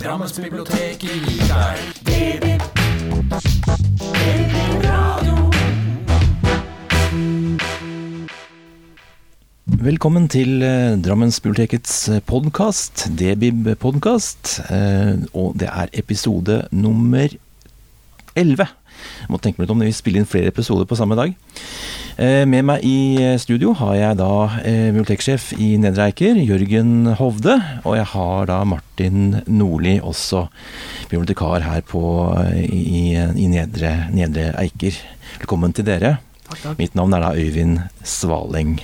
Drammensbiblioteket gir deg DB. Radio. Velkommen til eh, Drammensbibliotekets Debib podkast. Eh, og det er episode nummer 11. Jeg må tenke meg litt om det, vi spiller inn flere episoder på samme dag. Eh, med meg i eh, studio har jeg da eh, biblioteksjef i Nedre Eiker, Jørgen Hovde. Og jeg har da Martin Nordli, også bibliotekar her på, eh, i, i Nedre, Nedre Eiker. Velkommen til dere. Takk, takk. Mitt navn er da Øyvind Svaleng.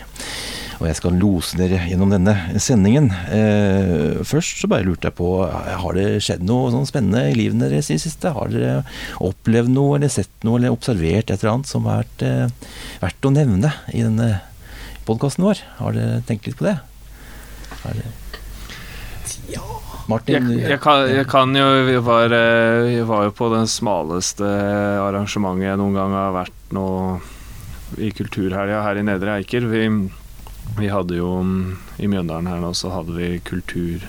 Og jeg skal lose dere gjennom denne sendingen. Eh, først så bare lurte jeg på, har det skjedd noe sånn spennende i livet deres i det siste? Har dere opplevd noe, eller sett noe, eller observert et eller annet som har vært eh, verdt å nevne i denne podkasten vår? Har dere tenkt litt på det? Har dere... Martin, Jeg, jeg, kan, jeg kan jo vi var, jeg var jo på det smaleste arrangementet jeg noen gang har vært nå i kulturhelga her i Nedre Eiker. Vi, vi hadde jo mm, I Mjøndalen her nå så hadde vi kultur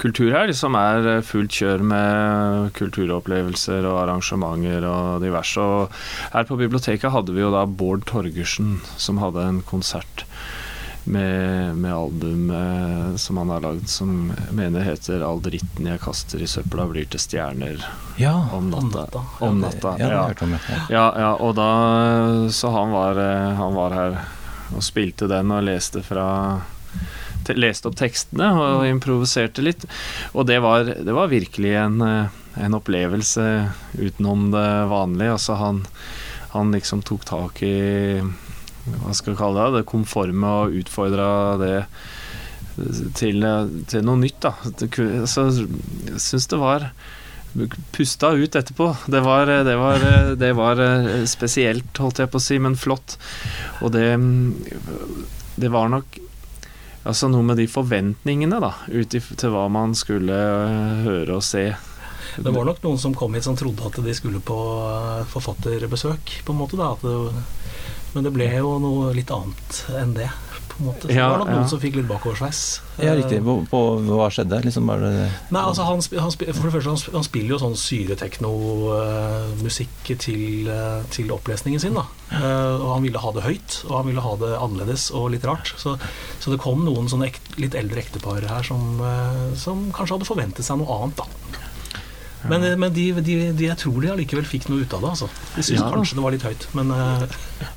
kulturhelg, som er eh, fullt kjør med kulturopplevelser og arrangementer og diverse. Og her på biblioteket hadde vi jo da Bård Torgersen, som hadde en konsert med, med album eh, som han har lagd, som mener heter 'All dritten jeg kaster i søpla blir til stjerner ja, om natta'. Om natta, ja, det ja. det. Ja. Ja, ja, og da Så han var, eh, han var her og spilte den og leste fra Leste opp tekstene og improviserte litt. Og det var, det var virkelig en, eh, en opplevelse utenom det vanlige. Altså han, han liksom tok tak i Hva skal vi kalle det? Det konforme og utfordra det til, til noe nytt, da. Så jeg syns det var pusta ut etterpå. Det var, det, var, det var eh, spesielt, holdt jeg på å si, men flott. Og det Det var nok altså noe med de forventningene, da, ut til hva man skulle eh, høre og se. Det var nok noen som kom hit som trodde at de skulle på eh, forfatterbesøk, på en måte. da det, Men det ble jo noe litt annet enn det. På en måte. Så Ja, det var nok noen ja. som fikk litt bakoversveis. ja, riktig. På, på, hva skjedde? Liksom, det Nei, altså han, han, for det første, han, han spiller jo sånn syretekno-musikk til, eh, til opplesningen sin. da. Eh, og han ville ha det høyt, og han ville ha det annerledes og litt rart. Så, så det kom noen sånne ek, litt eldre ektepar her som, eh, som kanskje hadde forventet seg noe annet, da. Men, eh, men de, de, de, jeg tror de allikevel fikk noe ut av det. altså. De syns Ja. kanskje det var litt høyt, men uh...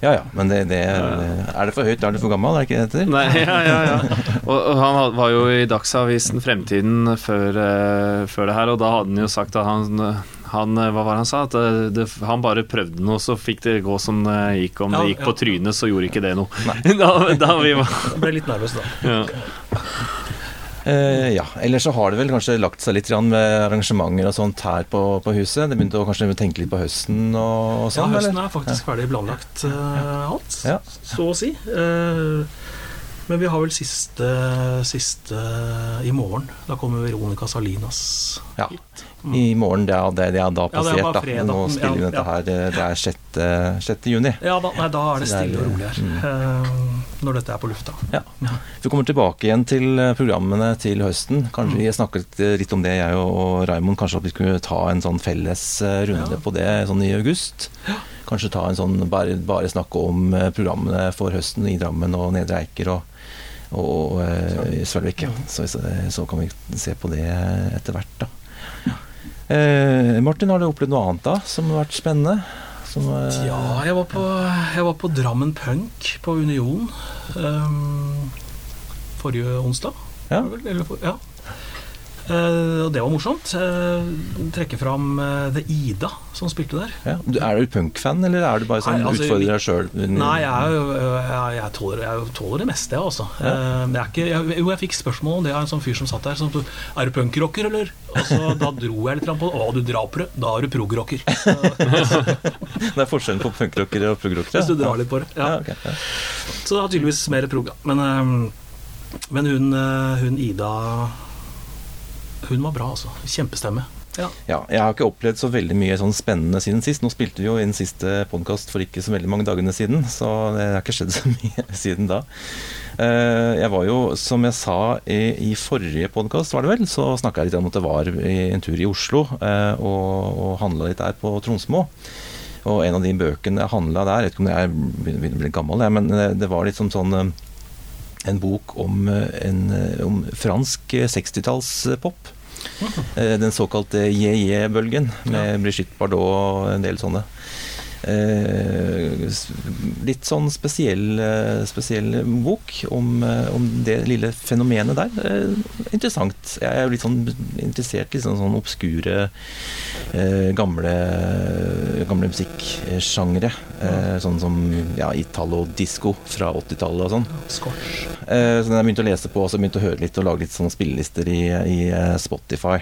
Ja ja, men det, det Er det for høyt, da er det for gammel, er det ikke det det heter? Nei, ja, ja, ja. Og, og han var jo i Dagsavisen Fremtiden før, uh, før det her, og da hadde han jo sagt at han, han eh, Hva var det han sa? At det, det, han bare prøvde noe, så fikk det gå som det gikk. Om Ja, det gikk på trynet, så gjorde ikke det noe. Da, da vi var jeg ble litt nervøs da. ja. Eh, ja, ellers så har det vel kanskje lagt seg litt med arrangementer og sånt her på, på huset. Det begynte å kanskje tenke litt på høsten og, og Ja, sånn, høsten eller? er faktisk ferdig planlagt uh, alt, Ja. så å si. Uh, men vi har vel siste, siste i morgen. Da kommer Veronica Salinas Ja. hit. I morgen, det er, det, det er da Ja, det er passert, da. Nå spiller vi Ja, dette ja. her, det er 6. 6. juni. Ja, da, nei, da er det stille og rolig her. mm. Når dette er på lufta. Ja. Vi kommer tilbake igjen til eh, programmene til høsten. Kanskje Vi snakket eh, litt om det, jeg og Raimond. Kanskje at vi skulle ta en sånn felles eh, runde Ja. på det sånn i august. Kanskje ta en sånn bare, bare snakke om programmene for høsten i Drammen og Nedre Eiker og, og og Svelvik. Så, så kan vi se på det etter hvert, da. Eh, Martin, har du opplevd noe annet da som har vært spennende? Som, eh, Ja, jeg var på, jeg var på Drammen Punk på Union um, forrige onsdag. Ja. Eller, ja. Eh, og det var morsomt. Eh, trekke fram eh, The Ida som spilte der. Ja. Er du punkfan, eller er du bare sånn Nei, altså, utfordrer deg sjøl? Nei, jeg, er jo- jeg, jeg, tåler, jeg tåler det meste, jeg, altså. Ja. Ikke, jo, jeg fikk spørsmål om det av en sånn fyr som satt der. Som, er du punkrocker, eller? Og så Da dro jeg litt på det. Å, du drar på det. Da er du progrocker. Det er forskjellen på punkrockere og progrockere? Hvis du drar litt på det. Ja, Ja. ok, ja. Så det har tydeligvis mer prog. Men, eh, men hun, hun Ida Hun var bra, altså. Kjempestemme. Ja. Ja, jeg har ikke opplevd så veldig mye sånn spennende siden sist. Nå spilte vi jo inn siste podkast for ikke så veldig mange dagene siden, så det har ikke skjedd så mye siden da. Eh, Jeg var jo, som jeg sa i, i forrige podkast, var det vel, så snakka jeg litt om at det var en tur i Oslo eh, og, og handla litt der på Tronsmo. Og en av de bøkene jeg handla der, jeg vet ikke om jeg er begynner å bli gammel, jeg, men det, var var som sånn eh, en bok om, eh, en, eh, om fransk eh, 60-tallspop. Eh, Den såkalte JJ-bølgen med Brigitte Bardot og en del sånne. Eh, litt sånn spesiell, eh, spesiell bok om, eh, om det lille fenomenet der. Interessant. Jeg er jo litt sånn interessert i sånn, sånn obskure, gamle, gamle musikksjangre. Eh, sånn som ja, italo-disko fra 80-tallet og sånn. Scotch. Eh, Så den har jeg begynt å lese på, og så begynt å høre litt og lage litt sånn spillelister i, i Spotify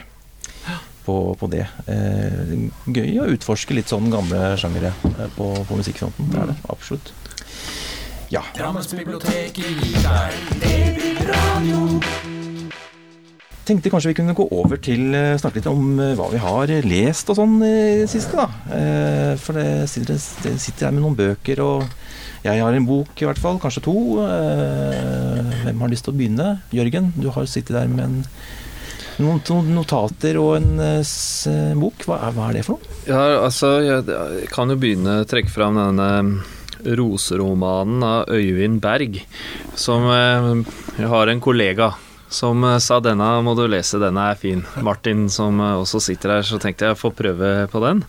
på, på det. Eh, Gøy å utforske litt sånn gamle sjangere eh, på, på musikkfronten. Det er det absolutt. Ja. Gir deg. Tenkte kanskje vi kunne gå over til å snakke litt om eh, hva vi har lest og sånn i det siste, da. Eh, For det sitter, det sitter her med noen bøker, og jeg har en bok i hvert fall, kanskje to. Eh, Hvem har lyst til å begynne? Jørgen, du har sittet der med en, noen notater og en eh, s- bok. Hva er, hva er det for noe? Ja, altså, jeg, jeg kan jo begynne å trekke fram denne roseromanen av Øyvind Berg, som eh, har en kollega som eh, sa denne må du lese, denne er fin. Martin som eh, også sitter her, så tenkte jeg å få prøve på den.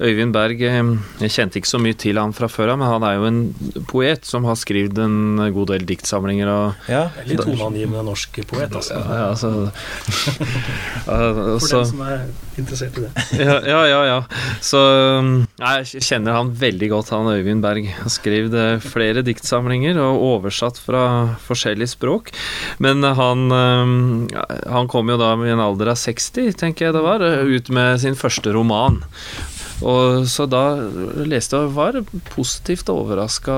Øyvind Berg, eh, jeg kjente ikke så mye til han fra før av, men han er jo en poet som har skrevet en god del diktsamlinger og Ja, Litt toneangivende norsk poet, altså. ja, ja, altså, For den som er interessert i det. ja, ja, ja, ja. Så um, jeg kjenner han veldig godt, han Øyvind Berg. Han skrev flere diktsamlinger og oversatt fra forskjellige språk. Men han, um, han kom jo da i en alder av 60, tenker jeg det var, ut med sin første roman. Og så da leste jeg og var positivt overraska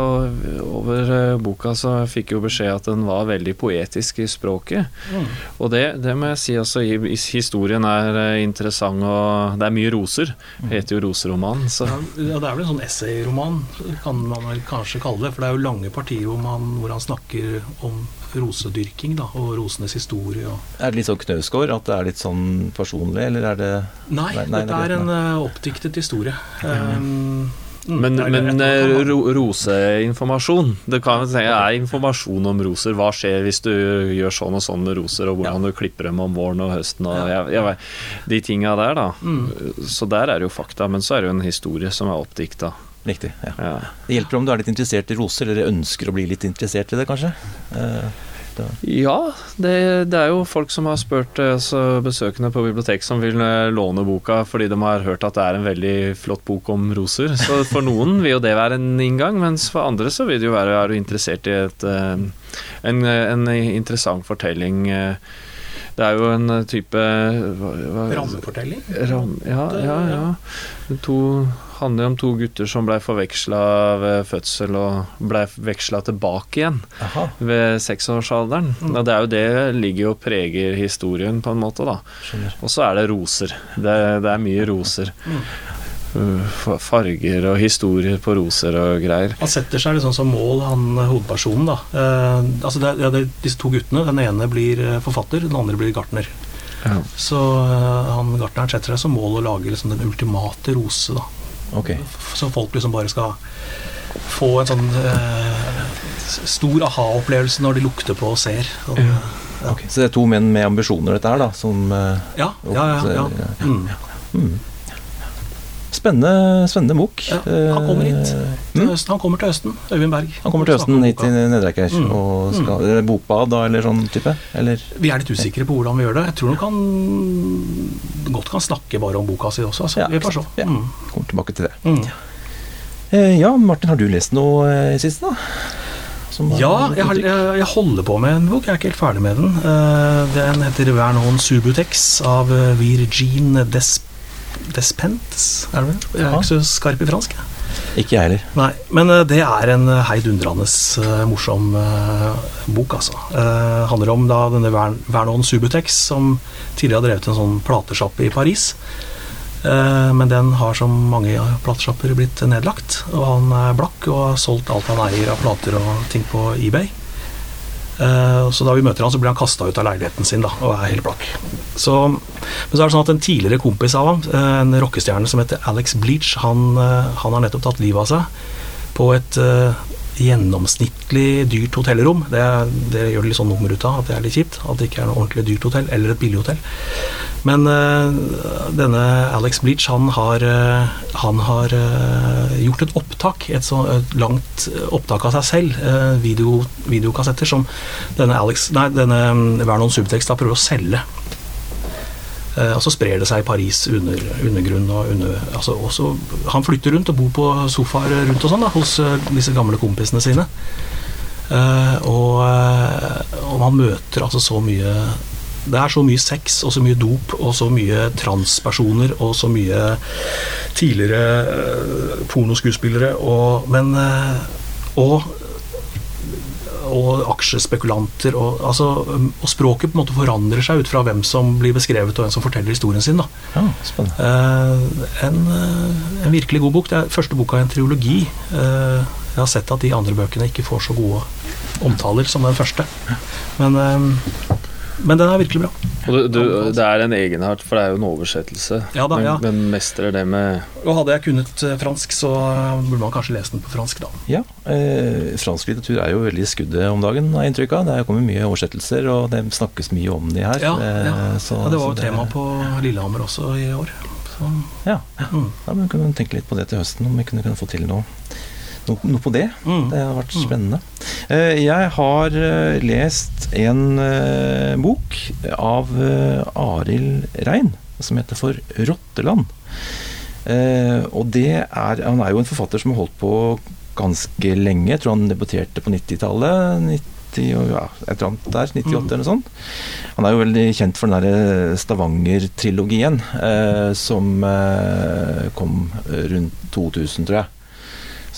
over eh, boka, så jeg fikk jo beskjed at den var veldig poetisk i språket. Mm. Og det, det må jeg si i- historien er eh, interessant, og det er mye roser. Det heter jo roseroman, så Ja, det er vel en sånn essayroman, kan man vel kanskje kalle det. For det er jo lange partier hvor han snakker om rosedyrking da, og rosenes historie. Og Er det litt sånn Knausgård, at det er litt sånn personlig, eller er det Nei, Nei, nei, dette er en eh, oppdiktet historie. Um, mm, Men, det men eh, roseinformasjon Det kan jeg si, er informasjon om roser. Hva skjer hvis du gjør sånn og sånn med roser, og hvordan du klipper dem om våren og høsten og jeg, jeg, vet, De tinga der, da. Mm. Så der er det jo fakta, men så er det jo en historie som er oppdikta. Riktig. ja. Ja. Det hjelper om du er litt interessert i roser, eller ønsker å bli litt interessert i det, kanskje. Eh, Ja, det, det er jo folk som har spurt eh, altså besøkende på bibliotek som vil eh, låne boka fordi de har hørt at det er en veldig flott bok om roser. Så for noen vil jo det være en inngang, mens for andre så vil det jo være Er du interessert i et, en, en interessant fortelling Det er jo en type hva, hva, Rammefortelling? Ram, ja, ja, ja. To handler om to gutter som blei forveksla ved fødsel og blei veksla tilbake igjen Aha, ved seksårsalderen. Og det er jo det ligger og preger historien, på en måte, da. Og så er det roser. Det, det er mye roser. Mm. Farger og historier på roser og greier. Han setter seg liksom som mål, han hovedpersonen. da. Eh, altså det, det disse to guttene. Den ene blir eh, forfatter, den andre blir gartner. Ja. Så eh, han gartneren setter seg som mål å lage liksom den ultimate rose. da. Ok. F- Så folk liksom bare skal få en sånn eh, stor aha-opplevelse når de lukter på og ser. Og, Ja. ja. Så det er to menn med ambisjoner, dette her, da, som eh, Ja, ja, ja. ja. Mm. mm. Spennende, spennende bok. Ja, han kommer hit. Eh, Til mm? høsten. Han kommer til høsten. Øyvind Berg. Han kommer til Østen høsten hit til Nedreiker. Mm. Og skal, mm. bokbad da, eller sånn type? Eller? Vi er litt usikre på hvordan vi gjør det. Jeg tror nok han godt kan snakke bare om boka si også. Altså. Ja, vi får se. ja. Mm. Kommer tilbake til det. Mm. Eh, ja, Martin, har du lest noe eh, i siste, da? Som Ja, jeg, har, jeg, jeg holder på med en bok. Jeg er ikke helt ferdig med den. Eh, Den heter Vernon Subutex av eh, Virgin Des Despentes. Er det vel? Jeg er Ja. ikke så skarp i fransk. Ikke jeg heller. Nei, men eh, det er en eh, heidundrende eh, morsom bok, altså. Eh, handler om da denne Vernon Subutex, som tidligere har drevet en sånn platesjappe i Paris. Eh, men den har som mange platesjapper blitt nedlagt. Og han er blakk og har solgt alt han eier av plater og ting på eBay. Eh, så da vi møter han, så blir han kasta ut av leiligheten sin da, og er helt blakk. Så, men så er det sånn at en tidligere kompis av ham, eh, en rockestjerne som heter Alex Bleach, han, eh, han har nettopp tatt livet av seg på et gjennomsnittlig dyrt hotellrom. Det, det gjør det litt sånn nummer ut av, at det er litt kjipt. At det ikke er noe ordentlig dyrt hotell, eller et billig hotell. Men eh, denne Alex Bleach, han har, eh, han har eh, gjort et opptak, et så et langt opptak av seg selv, video, videokassetter, som denne, Alex, nei, denne mm, Vernon Subtext da prøver å selge. Eh, og så sprer det seg i Paris under, undergrunn og under altså også, Han flytter rundt og bor på sofaer rundt og sånn da, hos eh, disse gamle kompisene sine. Eh, og, og man møter altså så mye Det er så mye sex og så mye dop og så mye transpersoner og så mye tidligere pornoskuespillere og Men Og og aksjespekulanter. Og, altså, og språket på en måte forandrer seg ut fra hvem som blir beskrevet og hvem som forteller historien sin. Da. Ja, spennende. Eh, en, eh, en virkelig god bok. Det er første boka i en triologi. Eh, jeg har sett at de andre bøkene ikke får så gode omtaler som den første. Men, eh, men den er virkelig bra. Og du, du, det er en egenart, for det er jo en oversettelse. Ja da, ja. Men, men, mestrer det med Og hadde jeg kunnet eh, fransk, så eh, burde man kanskje lese den på fransk, da. Ja, eh, fransk litteratur er jo veldig i skuddet om dagen, har jeg inntrykk av. Det kommer mye oversettelser, og det snakkes mye om de her. Ja, Eh, ja. så- Ja, det var jo tema på Lillehammer også i år. Så, Ja, mm. ja men kunne tenke litt på det til høsten, om vi kunne, kunne få til noe, noe, noe på det. Mm. Det har vært Mm. spennende. Eh, Jeg har eh, lest en eh, bok av Arild Rein som heter For Rotteland. Og det er Han er jo en forfatter som har holdt på ganske lenge. Jeg tror han debuterte på 90-tallet. 90, ja, et eller annet der, 98 Mm. eller noe sånt. Han er jo veldig kjent for den der Stavanger-trilogien eh, som eh, kom rundt 2000, tror jeg.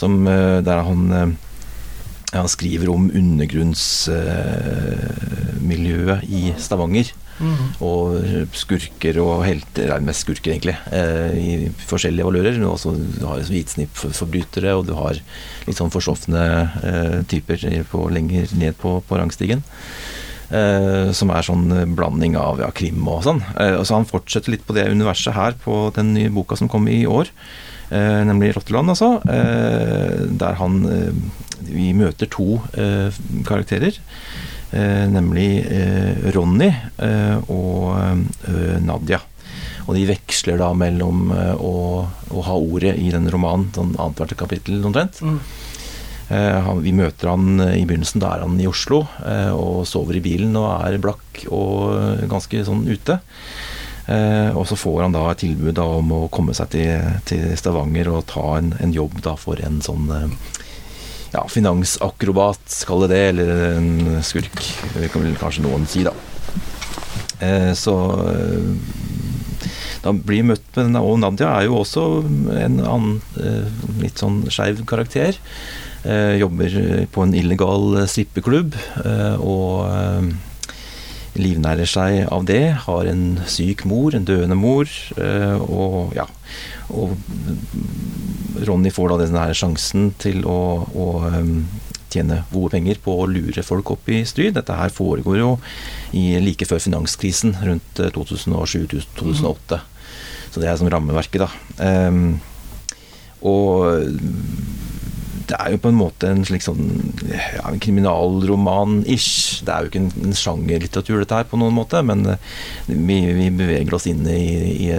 Som, eh, der han, eh, han skriver om undergrunnsmiljøet i Stavanger. Mm. Og skurker og helter, er mest skurker egentlig, eh, i forskjellige valører. Du, også, du har hvitsnippforbrytere, og du har litt sånn forsofne eh, typer på, lenger ned på, på rangstigen. Eh, som er sånn blanding av ja, krim og sånn. Eh, og så han fortsetter litt på det universet her på den nye boka som kom i år. Eh, nemlig Rotteland, altså. Eh, der han eh, Vi møter to eh, karakterer. Eh, nemlig eh, Ronny eh, og Nadia. Og de veksler da mellom å, å ha ordet i den romanen, sånn annethvert kapittel omtrent. Mm. Eh, han, vi møter han i begynnelsen, da er han i Oslo eh, og sover i bilen og er blakk og ganske sånn ute. Eh, og så får han da et tilbud da, om å komme seg til, til Stavanger og ta en, en jobb da for en sånn eh, ja, finansakrobat, skal det eller en skurk, det kan vel kanskje noen si, da. Eh, så da blir møtt med denne, og Nadia er jo også en annen litt sånn skeiv karakter. Jobber på en illegal strippeklubb og livnærer seg av det. Har en syk mor, en døende mor, eh, og ja. Og Ronny får da denne sjansen til å, å tjene gode penger på å lure folk opp i stry. Dette her foregår jo i, like før finanskrisen rundt eh, 2007-2008. Så det er som rammeverket, da. Og det er jo på en måte en slik sånn ja, en kriminalroman-ish. Det er jo ikke en, en sjangerlitteratur, dette her, på noen måte, men eh, vi, vi beveger oss inn i, i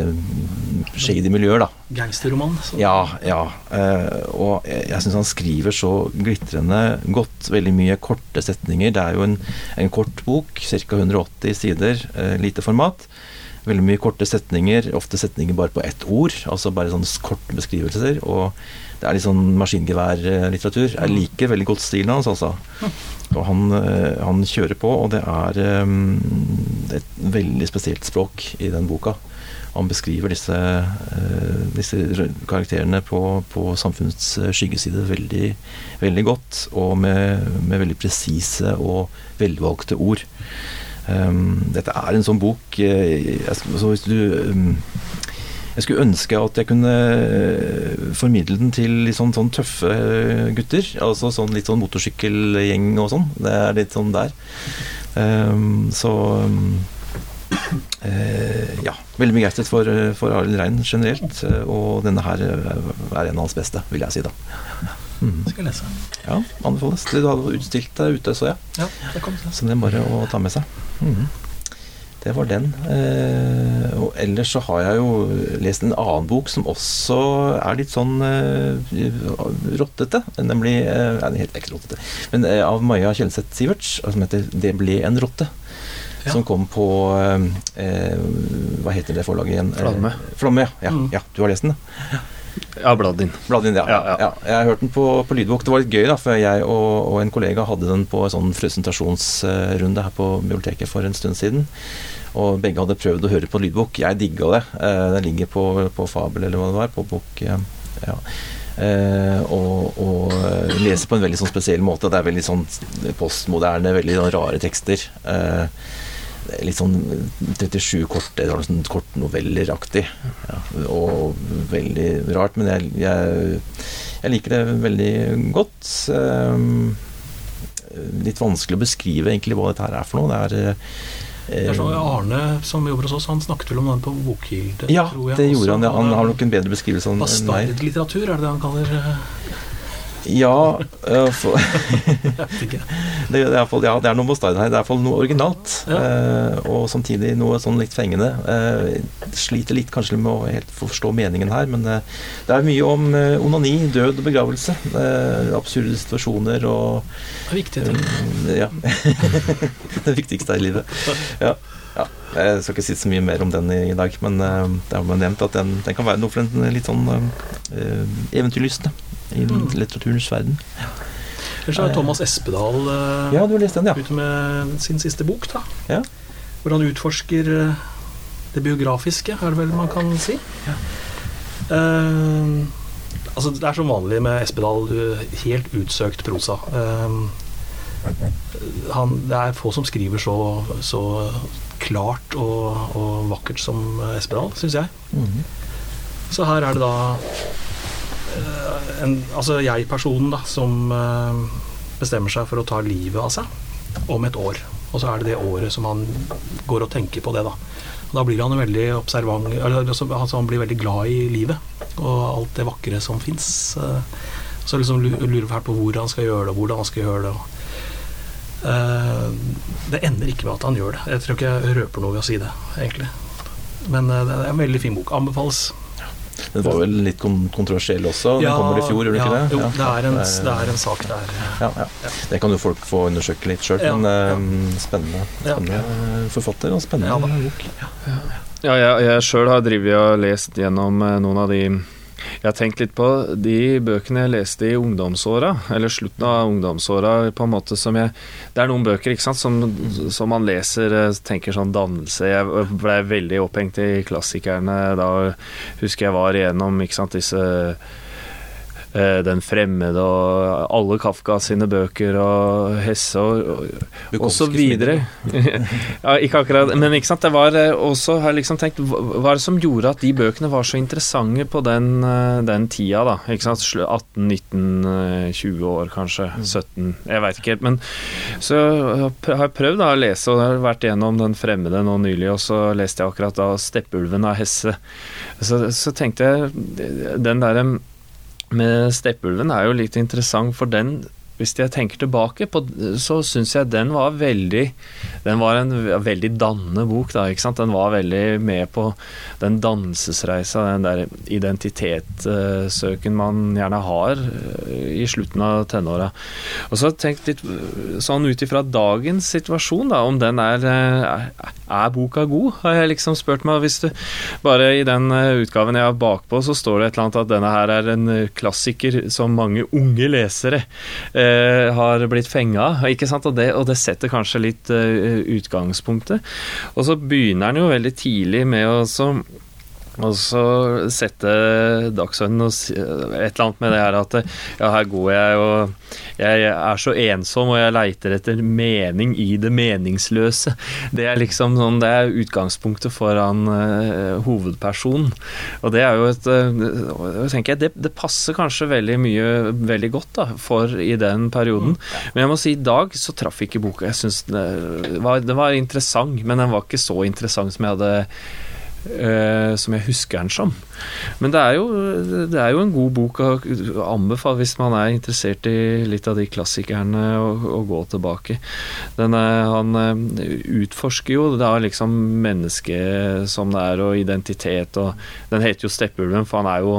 shady miljøer, da. Gangsterroman. Ja, ja. eh, og jeg, jeg syns han skriver så glitrende godt. Veldig mye korte setninger. Det er jo en, en kort bok, ca. 180 sider, eh, lite format. Veldig mye korte setninger, ofte setninger bare på ett ord. Altså bare sånne korte beskrivelser. Og det er litt sånn maskingeværlitteratur. Jeg liker veldig godt stilen hans, altså. Og han, eh, han kjører på, og det er um, et veldig spesielt språk i den boka. Han beskriver disse, uh, disse karakterene på, på samfunnets eh, skyggeside veldig, veldig godt, og med, med veldig presise og velvalgte ord. Um, dette er en sånn bok eh, så hvis du um, jeg skulle ønske at jeg kunne eh, formidle den til litt sånn, sånn tøffe gutter. Altså sånn litt sånn motorsykkelgjeng og sånn. Det er litt sånn der. Um, så um, ja. Veldig begeistret for, for Arild Rein generelt. Og denne her er en av hans beste, vil jeg si da. Mm. Skal jeg lese. Ja, anbefales. Du hadde utstilt deg ute, så jeg. Ja, det kom. Så det er bare å ta med seg. Mm. Det var den. Eh, og ellers så har jeg jo lest en annen bok som også er litt sånn eh, rottete. Nemlig eh, Nei, ikke rottete. Men eh, av Maja Kjelseth Siverts, som heter 'Det ble en rotte'. Ja. Som kom på eh, eh, Hva heter det forlaget igjen? Eh, Flamme. Flamme, ja. ja. Mm. ja. Du har lest den? Ja, bladd inn. Ja. Ja, ja. Jeg har hørt den på, på lydbok. Det var litt gøy, da, for jeg og, og en kollega hadde den på en sånn presentasjonsrunde her på biblioteket for en stund siden. Og begge hadde prøvd å høre på lydbok. Jeg digga det. Eh, Den ligger på, på Fabel, eller hva det var. På bok eh, ja. Eh, og, og leser på en veldig sånn spesiell måte. Det er veldig sånn postmoderne, veldig sånn rare tekster. Litt sånn 37 korte, sånn kortnovelleraktig. Ja, og veldig rart, men jeg, jeg, jeg liker det veldig godt. Um, litt vanskelig å beskrive egentlig hva dette her er for noe. Det er Det er sånn Arne som jobber hos oss, han snakket vel om den på Bokhilde, Ja, det gjorde han. Ja. Han har nok en bedre beskrivelse enn enn meg. Bastardlitteratur, er det det han kaller eh, Ja, øh, for, det, er i fall, ja, det er noe bastard her. Det er iallfall noe originalt. Ja. eh, og samtidig noe sånn litt fengende. Eh, sliter litt kanskje med å helt forstå meningen her, men eh, det er mye om eh, onani, død og begravelse. Eh, absurde situasjoner og Det er viktige ting. eh, Ja. det viktigste i livet. Ja. Ja. Jeg skal ikke si så mye mer om den i, i dag, men eh, det har man nevnt at den, den kan være noe for en litt sånn eventyrlystne i Mm. litteraturens verden. Ellers er Thomas Espedal eh, Ja, du har lest den, ja. ute med sin siste bok, da. Ja. Hvor han utforsker eh, det biografiske, er det vel man kan si. Eh, altså, det er som vanlig med Espedal, helt utsøkt prosa. Uh, han, det er få som skriver så, så klart og, og vakkert som Espedal, syns jeg. Mhm. Så her er det da altså jeg-personen da, som eh, bestemmer seg for å ta livet av seg om et år. Og så er det det året som han går og tenker på det, da. Og da blir han veldig observant altså, altså, Han blir veldig glad i livet og alt det vakre som fins. Så liksom lu- lurer fælt på hvor han skal gjøre det, og hvordan han skal gjøre det. og Eh, det ender ikke med at han gjør det. Jeg tror ikke jeg røper noe ved å si det, egentlig. Men eh, det er en veldig fin bok. Anbefales. Den var vel litt kontroversiell også. Den kommer i fjor, gjør den ja, ikke det? Jo, Ja. det, er en, det er en sak der. ja, ja. Det kan jo folk få undersøke litt sjøl, Ja, men eh, spennende, Ja. spennende forfatter og spennende Ja, bok. Ja, jeg, jeg sjøl har drevet og lest gjennom eh, noen av de Jeg har tenkt litt på de bøkene jeg leste i ungdomsåra, eller slutten av ungdomsåra, på en måte som jeg Det er noen bøker sant, som, som man leser eh, tenker sånn dannelse. Jeg blei veldig opphengt i klassikerne da husker jeg var igjennom sant, disse Den fremmede og alle Kafka sine bøker og Hesse og, og så videre. ja, ikke akkurat, men ikke sant, det var eh, også har jeg liksom tenkt Hva er det som gjorde at de bøkene var så interessante på den, eh, den tida, da? Ikke sant, 18, 19, eh, 20 år kanskje, 17, jeg veit ikke helt. Men så har jeg prøvd da å lese, og har vært gjennom Den fremmede nå nylig, og så leste jeg akkurat da 'Steppulven' av Hesse. Så, så tenkte jeg den derre med Steppulven er jo litt interessant, for den hvis jeg tenker tilbake, på, så syns jeg den var veldig Den var en veldig dannende bok, da, ikke sant. Den var veldig med på den dannelsesreisa, den der identitetssøken man gjerne har eh, i slutten av tenåra. Og så tenk litt sånn ut ifra dagens situasjon, da, om den er Er, er boka god, har jeg liksom spurt meg. Hvis du bare i den eh, utgaven jeg har bakpå, så står det et eller annet at denne her er en klassiker som mange unge lesere eh, har blitt fenga. Ikke sant? Og det, og det setter kanskje litt uh, utgangspunktet. Og så begynner han jo veldig tidlig med å og så sette dagsordenen og et eller annet med det her at ja, her går jeg og jeg er så ensom og jeg leiter etter mening i det meningsløse. Det er liksom sånn, det er utgangspunktet for han eh, hovedpersonen. Og det er jo et uh, tenker jeg, det, det passer kanskje veldig mye veldig godt da, for i den perioden. Men jeg må si i dag så traff ikke boka. Jeg synes den var, det var interessant, men den var ikke så interessant som jeg hadde eh, som jeg husker den som. Men det er, jo, det er jo en god bok å anbefale hvis man er interessert i litt av de klassikerne å, gå tilbake. Den er, han eh, utforsker jo det er liksom mennesket som det er, og identitet, og den heter jo Steppulven, for han er jo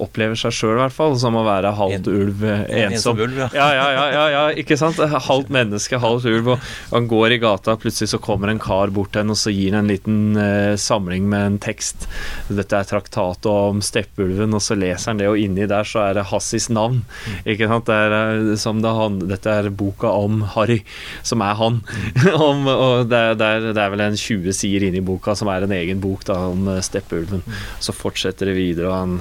Opplever seg sjøl, i hvert fall, som å være halvt ulv, ensom. En ensom. ulv, ja. Ja, ja, ja, ja, ja, ikke sant? Halvt menneske, halvt ulv. Og han går i gata, plutselig så kommer en kar bort til henne, og så gir han en liten eh, samling med en tekst. Dette er traktatet om steppulven, og så leser han det, og inni der så er det Hassis navn. Ikke sant? Det er, eh, som det han, dette er boka om Harry, som er han. om, og det er, det, er, det er vel en 20 sider inni boka som er en egen bok da, om eh, steppulven. Så fortsetter det videre, og han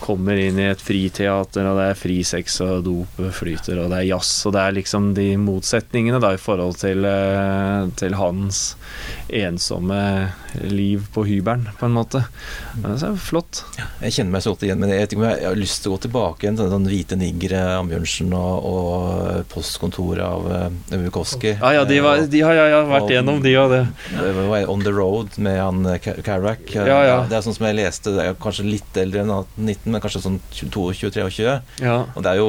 kommer inn i et friteater, og det er fri sex og dop flyter, og det er jazz, og det er liksom de motsetningene da i forhold til, eh, til hans ensomme liv på hybelen, på en måte. Det er flott. Jeg kjenner meg så godt igjen, men jeg vet ikke om jeg, har lyst til å gå tilbake igjen til sånn Hvite nigre, Ambjørnsen og, og postkontoret av Mukoski. Ja, ja, de, var, de har jeg har vært gjennom, de og det. On the Road med han Karak. Ja, ja. Det er sånn som jeg leste, det er kanskje litt eldre enn 19, men kanskje sånn 22-23. Ja. Og det er jo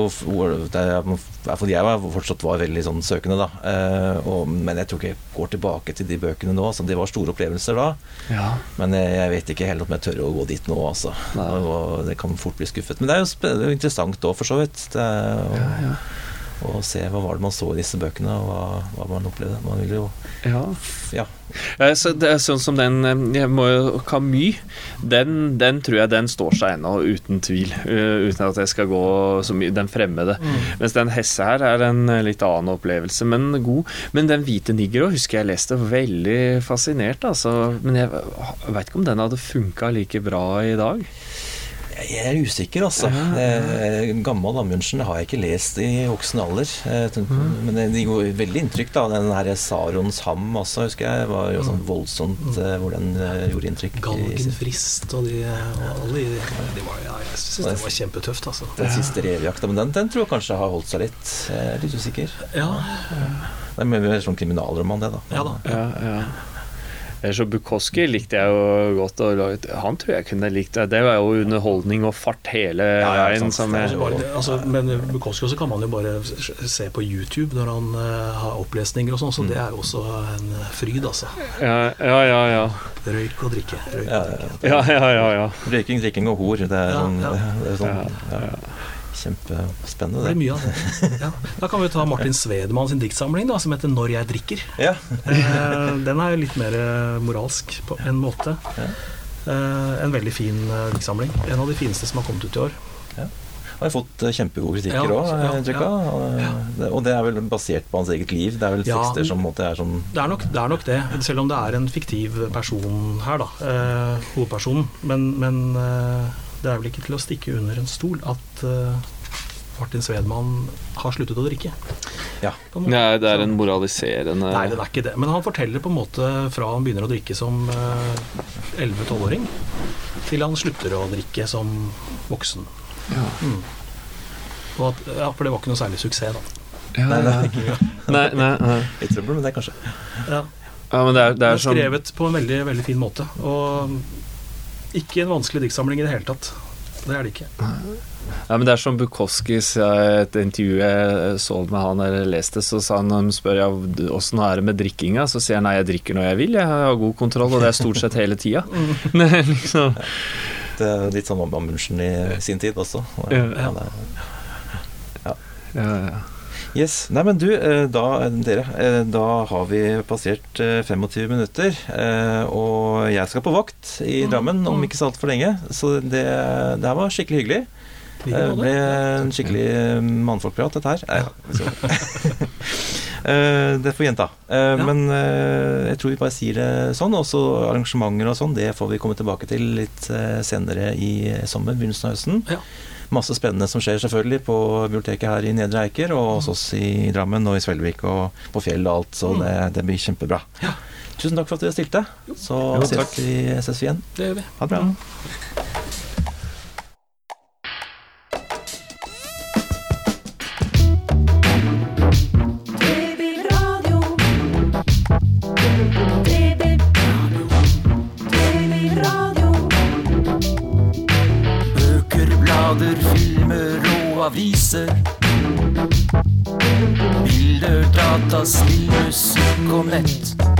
det er, i jeg var, fortsatt var veldig sånn søkende, da. Eh, og, men jeg tror ikke jeg går tilbake til de bøkene nå. Så det var store opplevelser da. ja. Men jeg, jeg vet ikke helt om jeg tør å gå dit nå, altså. Og, Og det kan fort bli skuffet. Men det er jo det er jo interessant òg, for så vidt. Det og, Ja, ja. Å se hva var det man så i disse bøkene, og hva, hva man opplevde. Man vil jo ja. Ja. Eh, Så det er sånn som den eh, jeg må jo, Camus, den, den tror jeg den står seg ennå, uten tvil. eh, uten at jeg skal gå så mye Den fremmede. Mens den Hesse her er en litt annen opplevelse, men god. Men den hvite nigger òg husker jeg leste, veldig fascinert, altså. Men jeg veit ikke om den hadde funka like bra i dag. Jeg er usikker, altså. Eh, Gammel Amundsen har jeg ikke lest i voksen alder. Eh, Men det gir gjorde veldig inntrykk, da. Den her Sarons ham også, husker jeg. var jo sånn voldsomt eh, hvor den gjorde inntrykk. Galgen Frist og de og alle de, de var, ja, Jeg syns det var kjempetøft, altså. Den siste revejakta. Men den, den tror jeg kanskje har holdt seg litt. Jeg er litt usikker. Ja, Det er mer sånn kriminalroman, det, da. ja da. Ja, ja. Ellers så Bukowski likte jeg jo godt. Og han tror jeg kunne likt det. Var jo underholdning og fart hele Ja, ja, veien. altså, men Bukowski også kan man jo bare se på YouTube når han uh, har opplesninger og sånn, så det er jo også en fryd, altså. ja, ja, ja. ja. Røyk og drikke. Røyk Ja, og ja, drikke. Ja, ja, ja, ja. Røyking, drikking og hor. Det er sånn, ja. Det er sånn Ja, ja. Kjempespennende, Det blir mye av det. Ja. Da kan vi ta Martin Svedemann sin diktsamling, da, som heter 'Når jeg drikker'. Ja. Eh, Den er jo litt mer eh, moralsk på en måte. Ja. Eh, En veldig fin diktsamling. En av de fineste som har kommet ut i år. Har fått kjempegode kritikker Ja, òg, ja, ja, ja. Og det- er vel basert på hans eget liv. Det er vel Ja. tekster som måte er sånn Det er, nok, det er nok det, selv om det er en fiktiv person her, da. Eh, hovedpersonen. Men, men eh, det er vel ikke til å stikke under en stol at eh, Martin Svedman har sluttet å drikke. Ja. Nei, det er en moraliserende Nei, det er ikke det. Men han forteller på en måte fra han begynner å drikke som eh, 11-12-åring, til han slutter å drikke som voksen. Ja. Mm. Og at, ja, for det var ikke noe særlig suksess, da. Ja, Nei, nei. Nei, nei, nei. I trøbbel med det, kanskje. Ja. Ja, men det er, det Det er er sånn skrevet på en veldig, veldig fin måte. Og ikke en vanskelig diktsamling i det hele tatt. Det er det ikke. Ja, men Det er som Bukowski sa et intervju jeg så med han eller leste, så sa han når spør jeg åssen er det med drikkinga, så sier han nei, jeg drikker når jeg vil, jeg har god kontroll, og det er stort sett hele tida. liksom. Det er litt sånn Amundsen i sin tid også. Ja. Ja, er- Ja, ja. Yes. Nei, men du, eh, da, dere, eh, da har vi passert eh, 25 minutter. eh, Og jeg skal på vakt i Drammen om ikke så altfor lenge. Så det, det her var skikkelig hyggelig. Det ble en skikkelig eh, mannfolkprat, dette her. Nei, Eh, det får vi gjenta. Eh, Men eh, jeg tror vi bare sier det sånn. Også arrangementer og sånn, det får vi komme tilbake til litt eh, senere i sommer, begynnelsen av høsten. Ja. Masse spennende som skjer selvfølgelig på biblioteket her i Nedre Eiker, og hos oss i Drammen og i Svelvik og på Fjell og alt, så Mm. det, det blir kjempebra. Tusen takk for at dere stilte. Så Jo, ses vi ses vi igjen. Det gjør vi. Ha det bra. Aviser. Bilder, data, spill, musikk og nett.